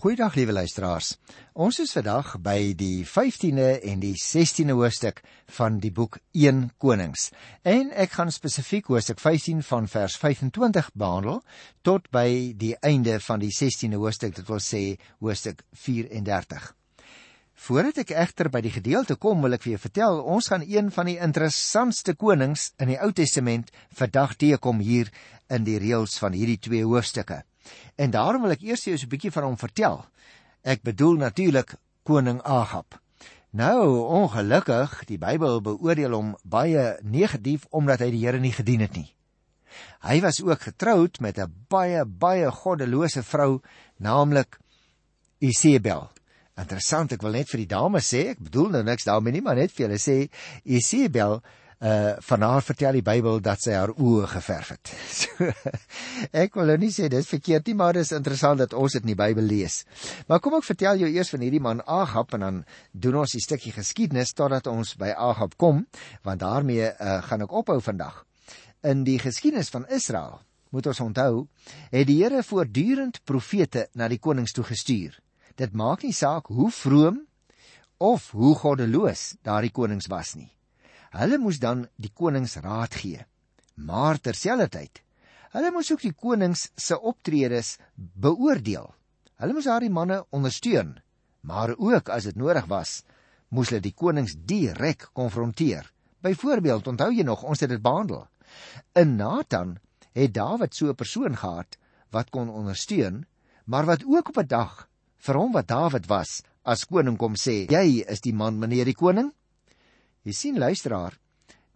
Goeiedag liewe luisteraars. Ons is vandag by die 15de en die 16de hoofstuk van die boek 1 Konings. En ek gaan spesifiek hoofstuk 15 van vers 25 behandel tot by die einde van die 16de hoofstuk, dit wil sê hoofstuk 34. Voordat ek egter by die gedeelte kom, wil ek vir jou vertel, ons gaan een van die interessantste konings in die Ou Testament vandag teekom hier in die reëls van hierdie twee hoofstukke. En daarom wil ek eers jou so 'n bietjie van hom vertel. Ek bedoel natuurlik koning Agab. Nou, ongelukkig, die Bybel beoordeel hom baie negatief omdat hy die Here nie gedien het nie. Hy was ook getroud met 'n baie baie goddelose vrou, naamlik Isebel. Interessant, ek wil net vir die dames sê, ek bedoel nou niks daarmee nie, maar net vir julle sê Isebel uh van haar vertel die Bybel dat sy haar oë geverf het. So, ek wil nou nie sê dis verkeerd nie, maar dis interessant dat ons dit in die Bybel lees. Maar kom ek vertel jou eers van hierdie man Agab en dan doen ons 'n stukkie geskiedenis totdat ons by Agab kom, want daarmee uh gaan ek ophou vandag. In die geskiedenis van Israel, moet ons onthou, het die Here voortdurend profete na die konings toe gestuur. Dit maak nie saak hoe vroom of hoe goddeloos daardie konings was nie. Hulle moes dan die konings raad gee. Maar terselfdertyd, hulle moes ook die konings se optredes beoordeel. Hulle moes daardie manne ondersteun, maar ook as dit nodig was, moes hulle die konings direk konfronteer. Byvoorbeeld, onthou jy nog, ons het dit behandel. In Nathan het Dawid so 'n persoon gehad wat kon ondersteun, maar wat ook op 'n dag vir hom wat Dawid was as koning kom sê: "Jy is die man, meneer die koning." Jy sien luisteraar,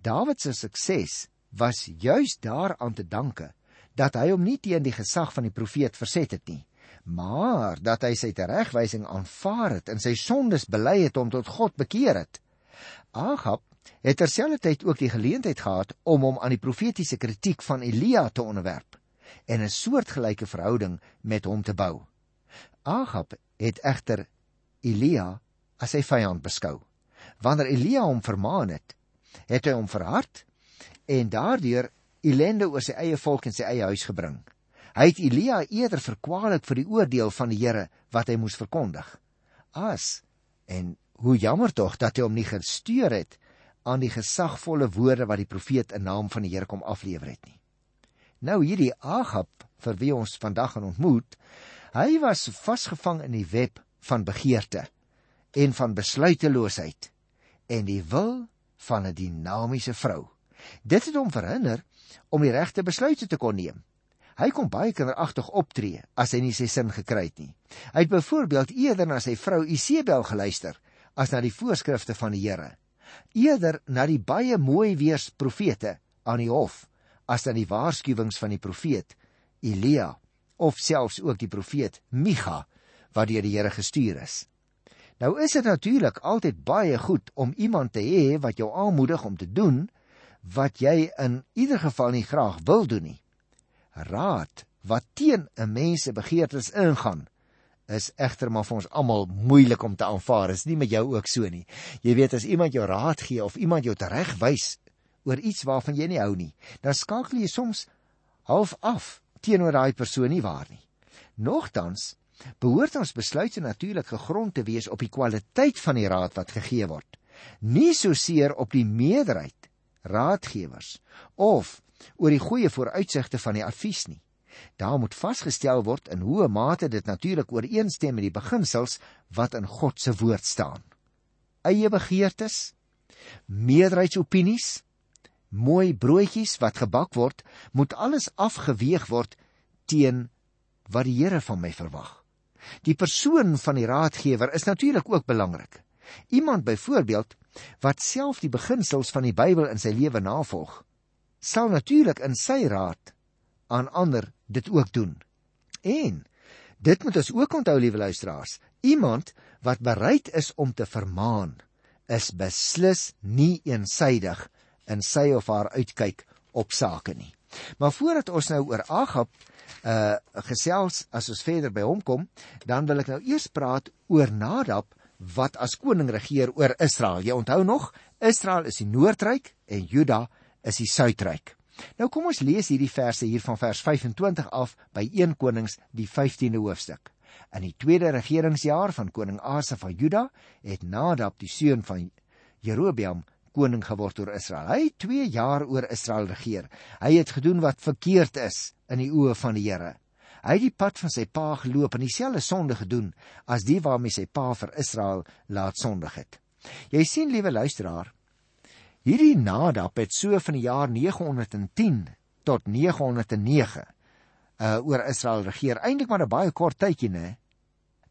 Dawid se sukses was juis daaraan te danke dat hy hom nie teen die gesag van die profeet verset het nie, maar dat hy sy teregwysing aanvaar het en sy sondes bely het om tot God bekeer het. Agab het terselfdertyd ook die geleentheid gehad om hom aan die profetiese kritiek van Elia te onderwerp en 'n soortgelyke verhouding met hom te bou. Agab het egter Elia as sy vyand beskou wanneer Elia hom vermaan het, het hy hom verhard en daardeur ellende oor sy eie volk en sy eie huis gebring. Hy het Elia eerder verkwalik vir die oordeel van die Here wat hy moes verkondig. As en hoe jammer tog dat hy hom nie gestuur het aan die gesagvolle woorde wat die profeet in naam van die Here kom aflewer het nie. Nou hierdie Agab vir wie ons vandag gaan ontmoet, hy was vasgevang in die web van begeerte en van besluiteloosheid en die wil van 'n dinamiese vrou. Dit het hom verhinder om die regte besluite te kon neem. Hy kon baie kinderagtig optree as hy nie sy sin gekry het nie. Hy het byvoorbeeld eerder na sy vrou Isebel geluister as na die voorskrifte van die Here. Eerder na die baie mooi weers profete aan die hof as dan die waarskuwings van die profeet Elia of selfs ook die profeet Micha wat deur die Here gestuur is. Nou is dit natuurlik altyd baie goed om iemand te hê wat jou aanmoedig om te doen wat jy in ieder geval nie graag wil doen nie. Raad wat teen 'n mens se begeertes ingaan is egter maar vir ons almal moeilik om te aanvaar. Is nie met jou ook so nie. Jy weet as iemand jou raad gee of iemand jou teregwys oor iets waarvan jy nie hou nie, dan skakel jy soms half af teenoor daai persoon nie waar nie. Nogtans behoort ons besluite natuurlik gegrond te wees op die kwaliteit van die raad wat gegee word, nie so seer op die meerderheid raadgewers of oor die goeie vooruitsigte van die advies nie. Daar moet vasgestel word in hoe mate dit natuurlik ooreenstem met die beginsels wat in God se woord staan. Eie begeertes, meerderheidsopinies, mooi broodjies wat gebak word, moet alles afgeweeg word teen wat die Here van my verwag. Die persoon van die raadgewer is natuurlik ook belangrik. Iemand byvoorbeeld wat self die beginsels van die Bybel in sy lewe navolg, sal natuurlik in sy raad aan ander dit ook doen. En dit moet ons ook onthou, liewe luisteraars, iemand wat bereid is om te vermaan, is beslis nie eensydig in sy of haar uitkyk op sake nie. Maar voordat ons nou oor Agab uh gesels as ons verder by hom kom, dan wil ek nou eers praat oor Nadab wat as koning regeer oor Israel. Jy onthou nog, Israel is die noordryk en Juda is die suidryk. Nou kom ons lees hierdie verse hier van vers 25 af by 1 Konings die 15de hoofstuk. In die tweede regeringsjaar van koning Asa van Juda het Nadab die seun van Jerobeam koning geword oor Israel. Hy het 2 jaar oor Israel regeer. Hy het gedoen wat verkeerd is in die oë van die Here. Hy het die pad van sy pa geloop en dieselfde sonde gedoen as die waarmee sy pa vir Israel laat sondig het. Jy sien, liewe luisteraar, hierdie Nadab het so van die jaar 910 tot 909 uh oor Israel regeer. Eintlik maar 'n baie kort tydjie, né?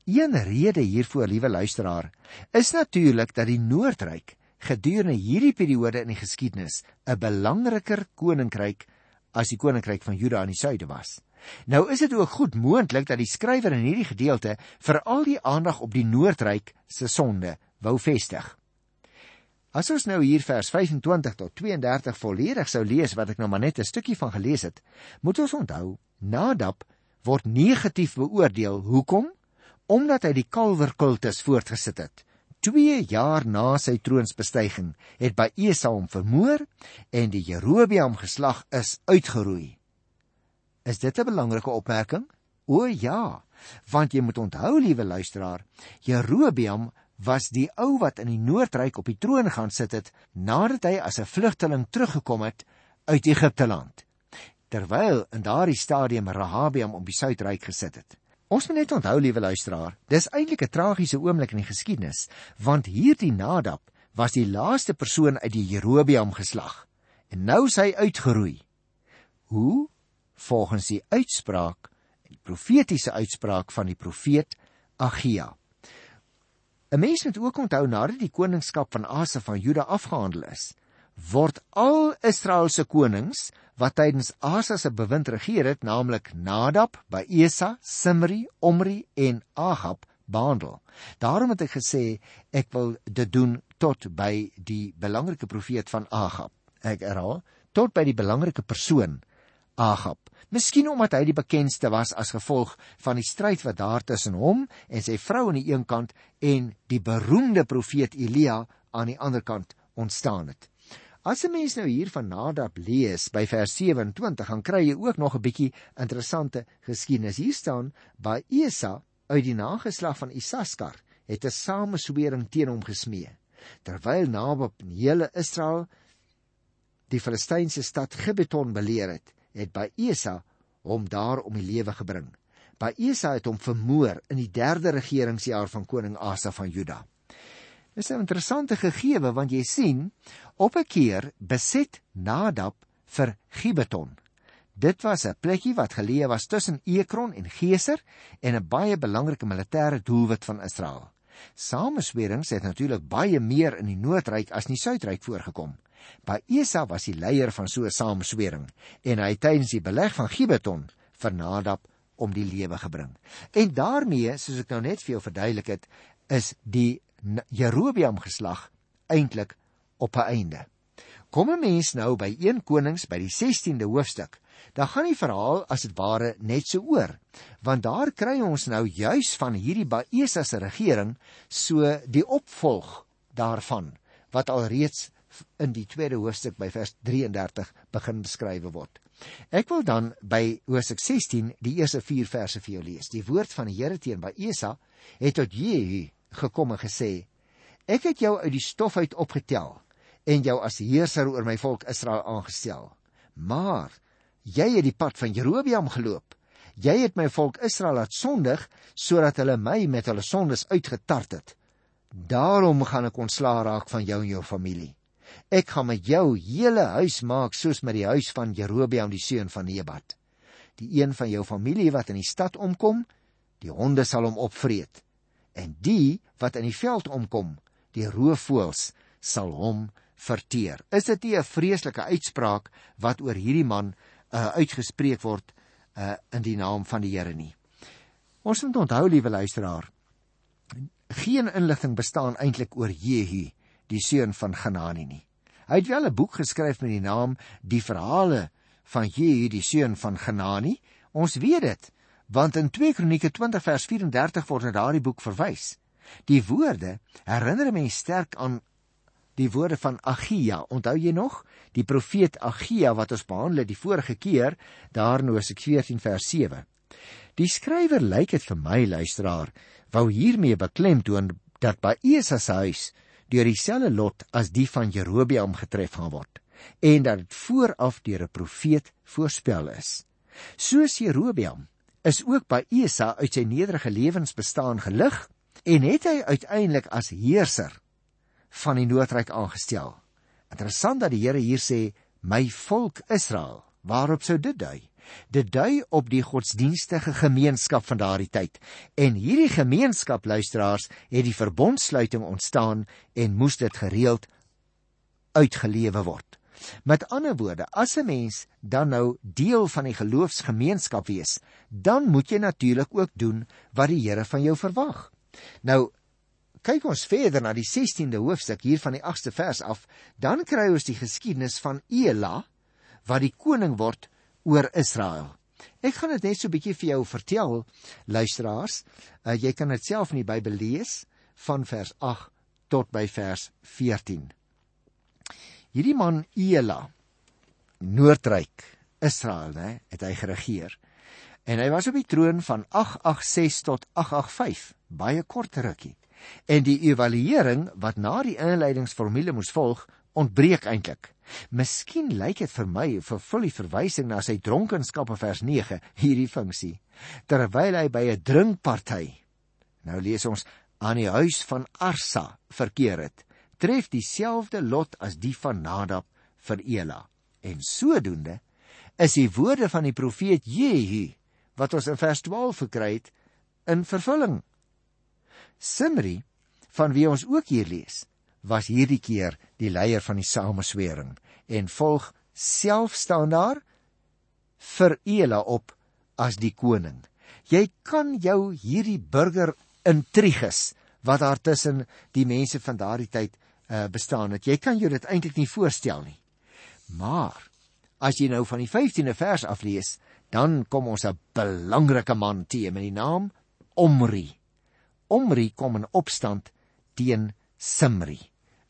Een rede hiervoor, liewe luisteraar, is natuurlik dat die Noordryk gedurende hierdie periode in die geskiedenis 'n belangriker koninkryk as die koninkryk van Juda aan die suide was. Nou is dit ook goed moontlik dat die skrywer in hierdie gedeelte veral die aandag op die Noordryk se sonde wou vestig. As ons nou hier vers 25 tot 32 volledig sou lees wat ek nou maar net 'n stukkie van gelees het, moet ons onthou, Nadab word negatief beoordeel. Hoekom? Omdat hy die kalverkultus voortgesit het. 2 jaar na sy troonsbestyging het by Esau hom vermoor en die Jerobeam geslag is uitgeroei. Is dit 'n belangrike opmerking? O ja, want jy moet onthou, liewe luisteraar, Jerobeam was die ou wat in die Noordryk op die troon gaan sit het nadat hy as 'n vlugteling teruggekom het uit Egipte land terwyl in daardie stadium Rahabiam op die Suidryk gesit het. Ons moet net onthou, liewe luisteraar, dis eintlik 'n tragiese oomblik in die geskiedenis, want hierdie Nadab was die laaste persoon uit die Jerobeam geslag en nou is hy uitgeroei. Hoe? Volgens die uitspraak, die profetiese uitspraak van die profeet Agia. 'n Mens moet ook onthou nadat die koningskap van Asa van Juda afgehandel is, word al Israel se konings wat tydens Asa se bewind regeer het, naamlik Nadab, Baesa, Simri, Omri en Ahab behandel. Daarom het ek gesê ek wil dit doen tot by die belangrike profeet van Ahab. Ek herhaal, tot by die belangrike persoon Ahab. Miskien omdat hy die bekendste was as gevolg van die stryd wat daar tussen hom en sy vrou aan die een kant en die beroemde profeet Elia aan die ander kant ontstaan het. As 'n mens nou hier van Nadab lees by vers 27, dan kry jy ook nog 'n bietjie interessante geskiedenis. Hier staan by Esa uit die nageslag van Isaskar het 'n sameswering teen hom gesmee. Terwyl Nadab in hele Israel die Filistynse stad Gibeton beleer het, het by Esa hom daar om die lewe gebring. By Esa het hom vermoor in die 3de regeringsjaar van koning Asa van Juda. Dis 'n interessante gegewe want jy sien op 'n keer beset Nadab vir Gibeton. Dit was 'n plekkie wat geleë was tussen Ekron en Geser en 'n baie belangrike militêre doelwit van Israel. Sameswerings het natuurlik baie meer in die Noordryk as in die Suidryk voorgekom. By Esa was die leier van so 'n sameswering en hy tydens die beleg van Gibeton vir Nadab om die lewe gebring. En daarmee, soos ek nou net vir jou verduidelik het, is die Jerobeam geslag eintlik op 'n einde. Kom 'n mens nou by 1 Konings by die 16de hoofstuk, dan gaan die verhaal as dit ware net so oor, want daar kry ons nou juis van hierdie Baesa se regering so die opvolg daarvan wat alreeds in die tweede hoofstuk by vers 33 begin beskryf word. Ek wil dan by hoofstuk 16 die eerste 4 verse vir jou lees. Die woord van die Here teen Baesa het tot Jehu gekom en gesê: Ek het jou uit die stof uit opgetel en jou as heerser oor my volk Israel aangestel. Maar jy het die pad van Jerobeam geloop. Jy het my volk Israel laat sondig sodat hulle my met hulle sondes uitgetart het. Daarom gaan ek ontslaa raak van jou en jou familie. Ek gaan met jou hele huis maak soos met die huis van Jerobeam die seun van Nebat. Die een van jou familie wat in die stad omkom, die honde sal hom opvreet en die wat in die veld omkom, die roofvoëls sal hom verteer. Is dit nie 'n vreeslike uitspraak wat oor hierdie man uh, uitgespreek word uh, in die naam van die Here nie? Ons moet onthou, liewe luisteraar, geen inligting bestaan eintlik oor Jehu, die seun van Ganani nie. Hy het wel 'n boek geskryf met die naam Die Verhale van Jehu, die seun van Ganani. Ons weet dit want in 2 Kronieke 20 vers 34 word na daardie boek verwys. Die woorde herinner my sterk aan die woorde van Agia. Onthou jy nog? Die profeet Agia wat ons behandel het die vorige keer daar in Hosea 14 vers 7. Die skrywer lyk dit vir my luisteraar wou hiermee beklemtoon dat by Esa se huis deur dieselfde lot as die van Jerobeam getref gaan word en dat dit vooraf deur 'n profeet voorspel is. Soos Jerobeam is ook by Esa uit sy nederige lewensbestaan gelig en het hy uiteindelik as heerser van die noordryk aangestel. Interessant dat die Here hier sê my volk Israel. Waarop sou dit dui? Dit dui op die godsdienstige gemeenskap van daardie tyd. En hierdie gemeenskap luisteraars het die verbondsluiting ontstaan en moes dit gereeld uitgelewe word. Met ander woorde, as 'n mens dan nou deel van die geloofsgemeenskap wees, dan moet jy natuurlik ook doen wat die Here van jou verwag. Nou kyk ons verder na die 16de hoofstuk hier van die 8ste vers af, dan kry ons die geskiedenis van Ela wat die koning word oor Israel. Ek gaan dit net so 'n bietjie vir jou vertel, luisteraars. Uh, jy kan dit self in die Bybel lees van vers 8 tot by vers 14. Hierdie man Ela, Noordryk, Israel, hè, het hy geregeer. En hy was op die troon van 886 tot 885, baie kort rukkie. En die evaluering wat na die inleidingsformule moes volg, ontbreek eintlik. Miskien lyk dit vir my vervul die verwysing na sy dronkenskap in vers 9 hierdie funksie. Terwyl hy by 'n drinkparty nou lees ons aan die huis van Arsa verkeer het, tref dieselfde lot as die van Nadab vir Ela. En sodoende is die woorde van die profeet Jehu wat ons in vers 12 gekry het in vervulling. Simri van wie ons ook hier lees, was hierdie keer die leier van die sameswering en volg self staan daar vir Ela op as die koning. Jy kan jou hierdie burger intriges wat daar tussen die mense van daardie tyd uh, bestaan het. Jy kan jou dit eintlik nie voorstel nie. Maar as jy nou van die 15de vers af lees, dan kom ons 'n belangrike man te met die naam Omri. Omri kom in opstand teen Simri.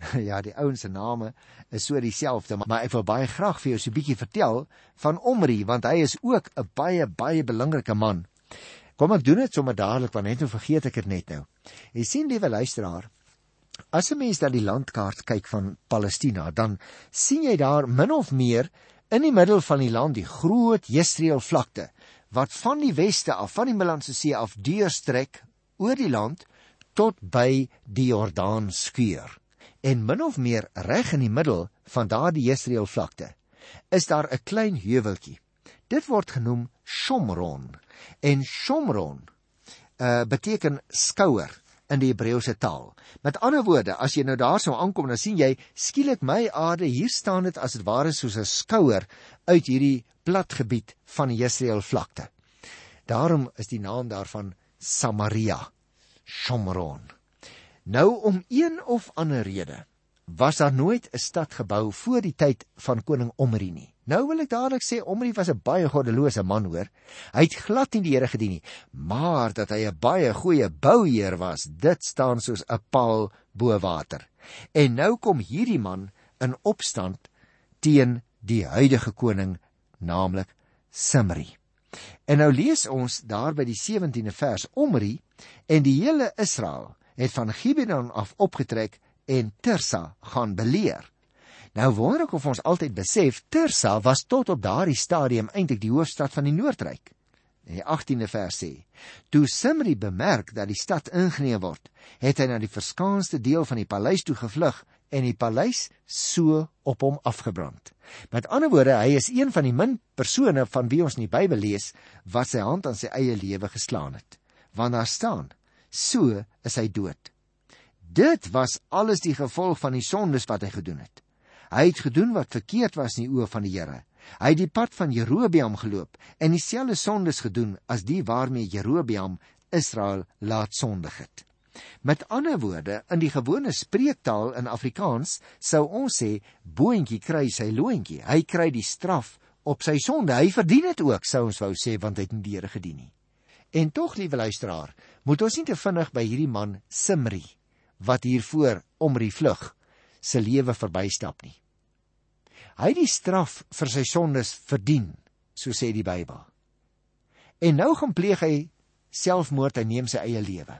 ja, die ouens se name is so dieselfde, maar ek wil baie graag vir jou so 'n bietjie vertel van Omri want hy is ook 'n baie baie belangrike man. Kom ek doen dit sommer dadelik want net nou vergeet ek dit net nou. Jy sien liewe luisteraar, as 'n mens na die landkaart kyk van Palestina, dan sien jy daar min of meer in die middel van die land die groot Jesreel vlakte wat van die weste af, van die Middellandse See af deurstrek oor die land tot by die Jordaan skeur. En min of meer reg in die middel van daardie Jesreel vlakte is daar 'n klein heuweltjie. Dit word genoem Shomron. En Shomron uh beteken skouer in die Hebreëse taal. Met ander woorde, as jy nou daarso aankom, dan sien jy skielik my aarde hier staan dit as dit ware soos 'n skouer uit hierdie plat gebied van die Jesreel vlakte. Daarom is die naam daarvan Samaria, Shomron. Nou om een of ander rede was daar nooit 'n stad gebou voor die tyd van koning Omri nie. Nou wil ek dadelik sê Omri was 'n baie goddelose man hoor. Hy het glad nie die Here gedien nie, maar dat hy 'n baie goeie bouheer was, dit staan soos 'n paal bo water. En nou kom hierdie man in opstand teen die huidige koning, naamlik Simri. En nou lees ons daar by die 17de vers Omri en die hele Israel het van Gibeon af opgetrek en Tirsa gaan beleer. Nou wonder ek of ons altyd besef Tirsa was tot op daardie stadium eintlik die hoofstad van die Noordryk. Die 18de vers sê: Toe Simri bemerk dat die stad ingeneem word, het hy na die verskaanste deel van die paleis toe gevlug en die paleis so op hom afgebrand. Met ander woorde, hy is een van die min persone van wie ons in die Bybel lees wat sy hand aan sy eie lewe geslaan het. Want daar staan: so is hy dood. Dit was alles die gevolg van die sondes wat hy gedoen het. Hy het gedoen wat verkeerd was in die oë van die Here. Hy het die pad van Jerobeam geloop en dieselfde sondes gedoen as die waarmee Jerobeam Israel laat sondig het. Met ander woorde, in die gewone spreektaal in Afrikaans sou ons sê boontjie kry sy loontjie. Hy kry die straf op sy sonde. Hy verdien dit ook, sou ons wou sê want hy het nie die Here gedien nie. En tog, liewe luisteraar, moet ons nie te vinnig by hierdie man Simri wat hier voor omri vlug se lewe verbystap nie. Hy het die straf vir sy sondes verdien, so sê die Bybel. En nou gaan pleeg hy selfmoord en neem sy eie lewe.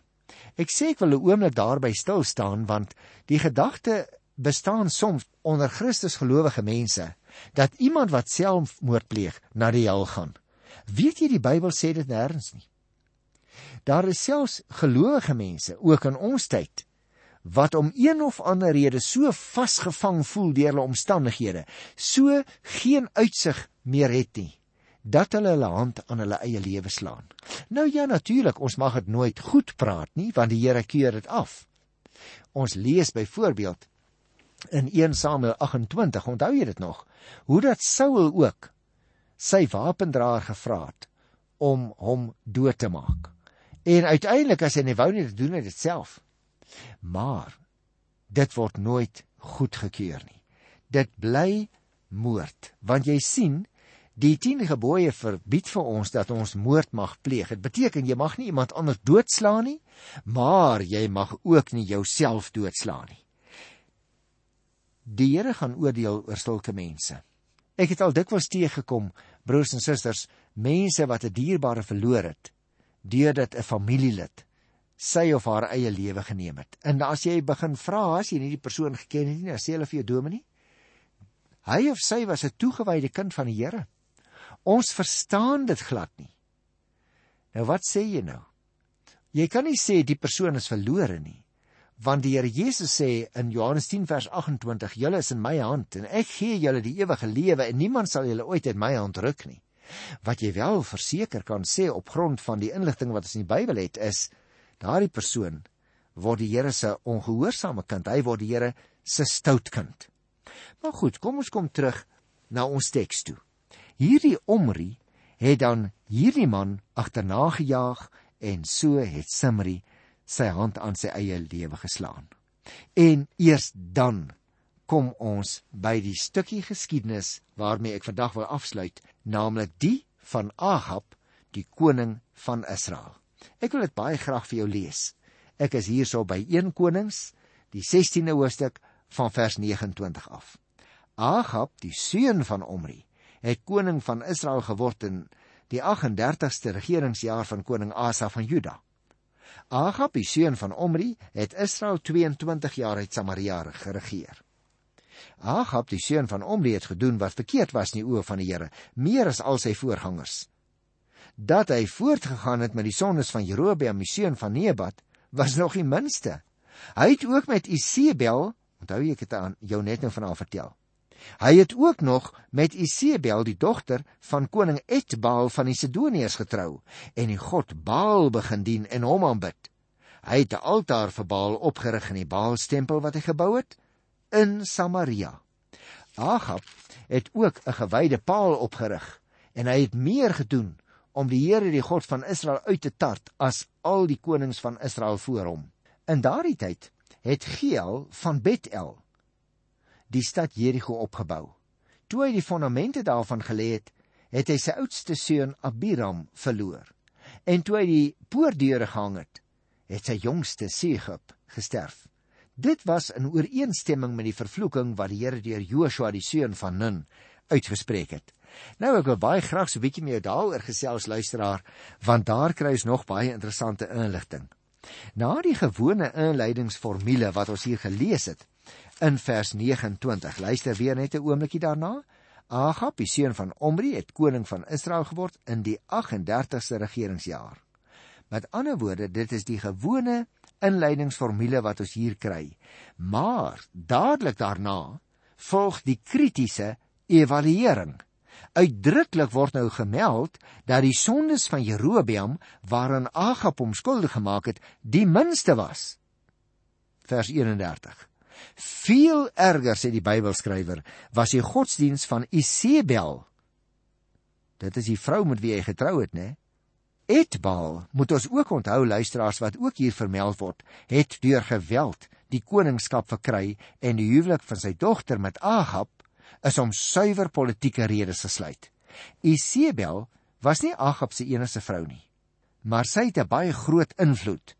Ek sê ek wil 'n oomblik daarby stil staan want die gedagte bestaan soms onder Christus gelowige mense dat iemand wat selfmoord pleeg na die hel gaan. Weet jy die Bybel sê dit nêrens nie. Daar is selfs gelowige mense ook in ons tyd wat om een of ander rede so vasgevang voel deur hulle omstandighede, so geen uitsig meer het nie dat hulle hulle hand aan hulle eie lewe slaan. Nou ja natuurlik, ons mag dit nooit goed praat nie, want die Here keur dit af. Ons lees byvoorbeeld in 1 Samuel 28, onthou jy dit nog, hoe dat Saul ook sy wapendraer gevra het om hom dood te maak. En uiteindelik as hy nie wou nie, doen hy dit self. Maar dit word nooit goedgekeur nie. Dit bly moord, want jy sien, die 10 gebooie verbied vir ons dat ons moord mag pleeg. Dit beteken jy mag nie iemand anders doodslaan nie, maar jy mag ook nie jouself doodslaan nie. Die Here gaan oordeel oor sulke mense. Ek het al dikwels teëgekom, broers en susters, mense wat 'n dierbare verloor het deurdat 'n familielid sy of haar eie lewe geneem het. En as jy begin vra as jy nie die persoon geken het nie, dan sê hulle vir jou dominee, hy of sy was 'n toegewyde kind van die Here. Ons verstaan dit glad nie. Nou wat sê jy nou? Jy kan nie sê die persoon is verlore nie, want die Here Jesus sê in Johannes 10 vers 28, julle is in my hand en ek gee julle die ewige lewe en niemand sal julle ooit uit my hand ruk nie. Wat jy wel verseker kan sê op grond van die inligting wat ons in die Bybel het is daardie persoon word die Here se ongehoorsame kind, hy word die Here se stout kind. Maar goed, kom ons kom terug na ons teks toe. Hierdie Omri het dan hierdie man agterna gejaag en so het Simri sy hand aan sy eie lewe geslaan. En eers dan kom ons by die stukkie geskiedenis waarmee ek vandag wil afsluit, naamlik die van Ahab, die koning van Israel. Ek wil dit baie graag vir jou lees. Ek is hierso by 1 Konings, die 16de hoofstuk van vers 29 af. Ahab, die seun van Omri, het koning van Israel geword in die 38ste regeringsjaar van koning Asa van Juda. Ahab, die seun van Omri, het Israel 22 jaar uit Samaria geregeer. Ahab, die seun van Omri, het gedoen wat verkeerd was in die oë van die Here, meer as al sy voorgangers. Dat hy voortgegaan het met die sondes van Jerobeam, die seun van Nebat, was nog die minste. Hy het ook met Isebel, onthou jy ek het aan jou net nou van haar vertel. Hy het ook nog met Isebel, die dogter van koning Etbaal van die Sidoniërs getrou en die god Baal begin dien en hom aanbid. Hy het 'n altaar vir Baal opgerig in die Baalstempel wat hy gebou het in Samaria. Ahab het ook 'n gewyde paal opgerig en hy het meer gedoen om die Here die God van Israel uit te tart as al die konings van Israel voor hom. In daardie tyd het Geel van Betel die stad Jerigo opgebou. Toe hy die fondamente daarvan gelê het, het hy sy oudste seun Abiram verloor. En toe hy die poortdeure gehang het, het sy jongste Segub gesterf. Dit was in ooreenstemming met die vervloeking wat die Here deur Joshua die seun van Nun uitgespreek het. Nou ek wil baie graag so 'n bietjie met jou daaroor gesels luisteraar, want daar kry ons nog baie interessante inligting. Na die gewone inleidingsformule wat ons hier gelees het in vers 29. Luister weer net 'n oombliekie daarna. Agab, die seun van Omri, het koning van Israel geword in die 38ste regeringsjaar. Met ander woorde, dit is die gewone inleidingsformule wat ons hier kry. Maar dadelik daarna volg die kritiese evaluering. Uitdruklik word nou gemeld dat die sondes van Jerobeam waaraan Agab hom skuldig gemaak het, die minste was. Vers 31. Veel erger sê die Bybelskrywer was die godsdiens van Isebel. Dit is die vrou met wie hy getrou het, né? Etbaal, moet ons ook onthou luisteraars wat ook hier vermeld word, het deur geweld die koningskap verkry en die huwelik van sy dogter met Agab is om suiwer politieke redes gesluit. Isebel was nie Agab se enigste vrou nie, maar sy het 'n baie groot invloed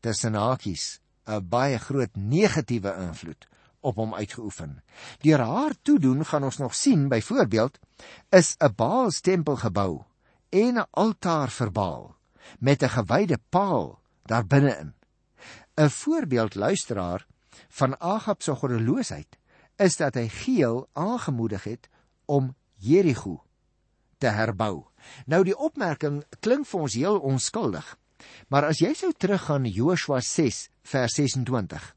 tussen hakies, 'n baie groot negatiewe invloed op hom uitgeoefen. Deur haar toedoen gaan ons nog sien byvoorbeeld is 'n Baal stempel gebou en 'n altaar vir Baal met 'n gewyde paal daar binne-in. 'n Voorbeeld luisteraar van Agab se goddeloosheid is dat hy Geel aangemoedig het om Jerigo te herbou. Nou die opmerking klink vir ons heel onskuldig. Maar as jy sou teruggaan Joshua 6 vers 26,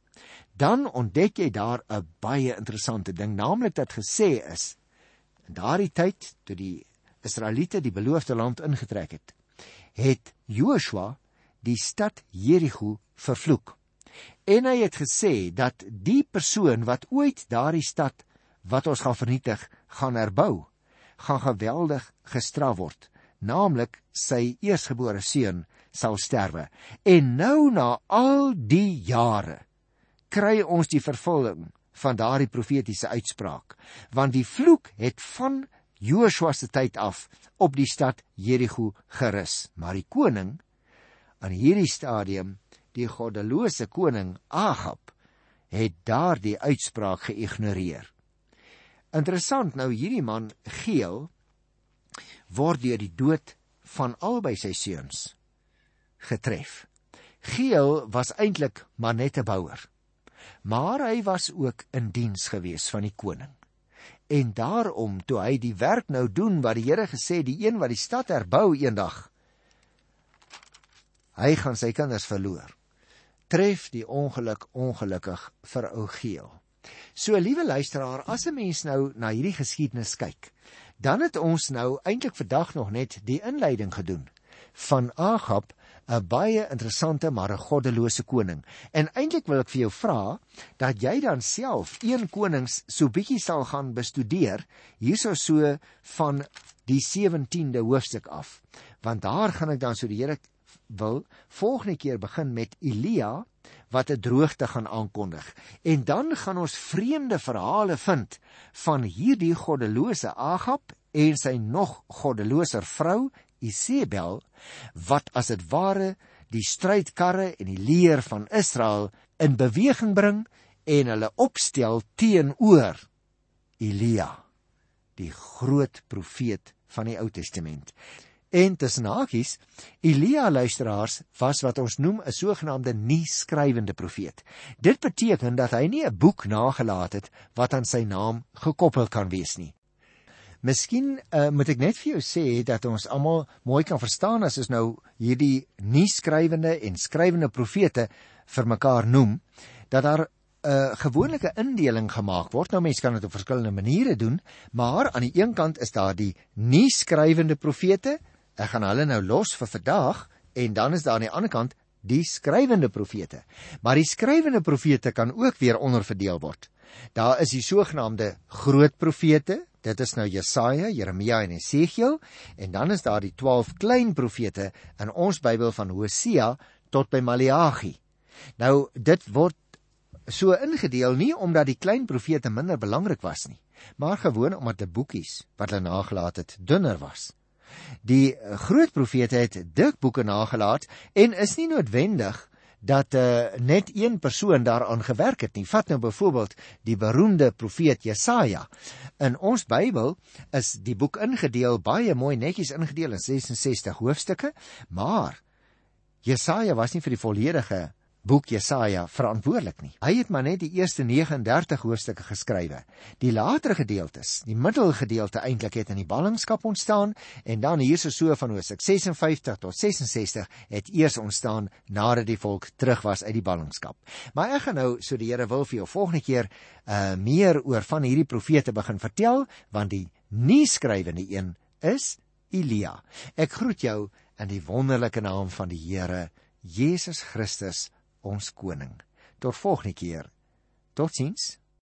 dan ontdek jy daar 'n baie interessante ding, naamlik dat gesê is in daardie tyd toe die Israeliete die beloofde land ingetrek het, het Joshua die stad Jerigo vervloek. En hy het gesê dat die persoon wat ooit daardie stad wat ons gaan vernietig, gaan herbou, gaan geweldig gestraf word, naamlik sy eersgebore seun sal sterwe. En nou na al die jare kry ons die vervulling van daardie profetiese uitspraak, want die vloek het van Joshua se tyd af op die stad Jerigo gerus, maar die koning aan hierdie stadium, die goddelose koning Agab, het daardie uitspraak geïgnoreer. Interessant nou hierdie man Geel word deur die dood van albei sy seuns getref. Geel was eintlik maar net 'n bouer maar hy was ook in diens gewees van die koning. En daarom toe hy die werk nou doen wat die Here gesê die een wat die stad herbou eendag hy gaan sy kinders verloor. Tref die ongeluk ongelukkig vir ou Geel. So liewe luisteraar, as 'n mens nou na hierdie geskiedenis kyk, dan het ons nou eintlik vandag nog net die inleiding gedoen van Agab 'n baie interessante maar 'n goddelose koning. En eintlik wil ek vir jou vra dat jy dan self een konings so bietjie sal gaan bestudeer hierso so van die 17de hoofstuk af. Want daar gaan ek dan so die Here wil volgende keer begin met Elia wat 'n droogte gaan aankondig. En dan gaan ons vreemde verhale vind van hierdie goddelose Agab en sy nog goddeloser vrou Isebel wat as dit ware die strydkarre en die leer van Israel in beweging bring en hulle opstel teenoor Elia, die groot profeet van die Ou Testament. En tussen hakies, Elia luisteraars was wat ons noem 'n sogenaamde nie skrywende profeet. Dit beteken dat hy nie 'n boek nagelaat het wat aan sy naam gekoppel kan wees nie. Miskien uh, moet ek net vir jou sê dat ons almal mooi kan verstaan as ons nou hierdie nie skrywende en skrywende profete vir mekaar noem dat daar 'n uh, eh, gewone indeling gemaak word. Nou mense kan dit op verskillende maniere doen, maar aan die een kant is daar die nie skrywende profete. Ek gaan hulle nou los vir vandag en dan is daar aan die ander kant die skrywende profete. Maar die skrywende profete kan ook weer onderverdeel word. Daar is die sogenaamde groot profete, Dit is nou Jesaja, Jeremia en Esegiel en dan is daar die 12 klein profete in ons Bybel van Hosea tot by Maleagi. Nou dit word so ingedeel nie omdat die klein profete minder belangrik was nie, maar gewoon omdat die boekies wat hulle nagelaat het dunner was. Die groot profete het dik boeke nagelaat en is nie noodwendig dat uh, net een persoon daaraan gewerk het nie. Vat nou byvoorbeeld die beroemde profeet Jesaja. In ons Bybel is die boek ingedeel baie mooi netjies ingedeel in 66 hoofstukke, maar Jesaja was nie vir die volledige boek Jesaja verantwoordelik nie. Hy het maar net die eerste 39 hoofstukke geskrywe. Die latere gedeeltes, die middelgedeelte eintlik het in die ballingskap ontstaan en dan hierso so van Hosea 56 tot 66 het eers ontstaan nadat die volk terug was uit die ballingskap. Maar ek gaan nou so die Here wil vir jou volgende keer uh meer oor van hierdie profete begin vertel want die nie skrywende een is Elia. Ek groet jou in die wonderlike naam van die Here Jesus Christus ons koning. Tot volgende keer. Totsiens.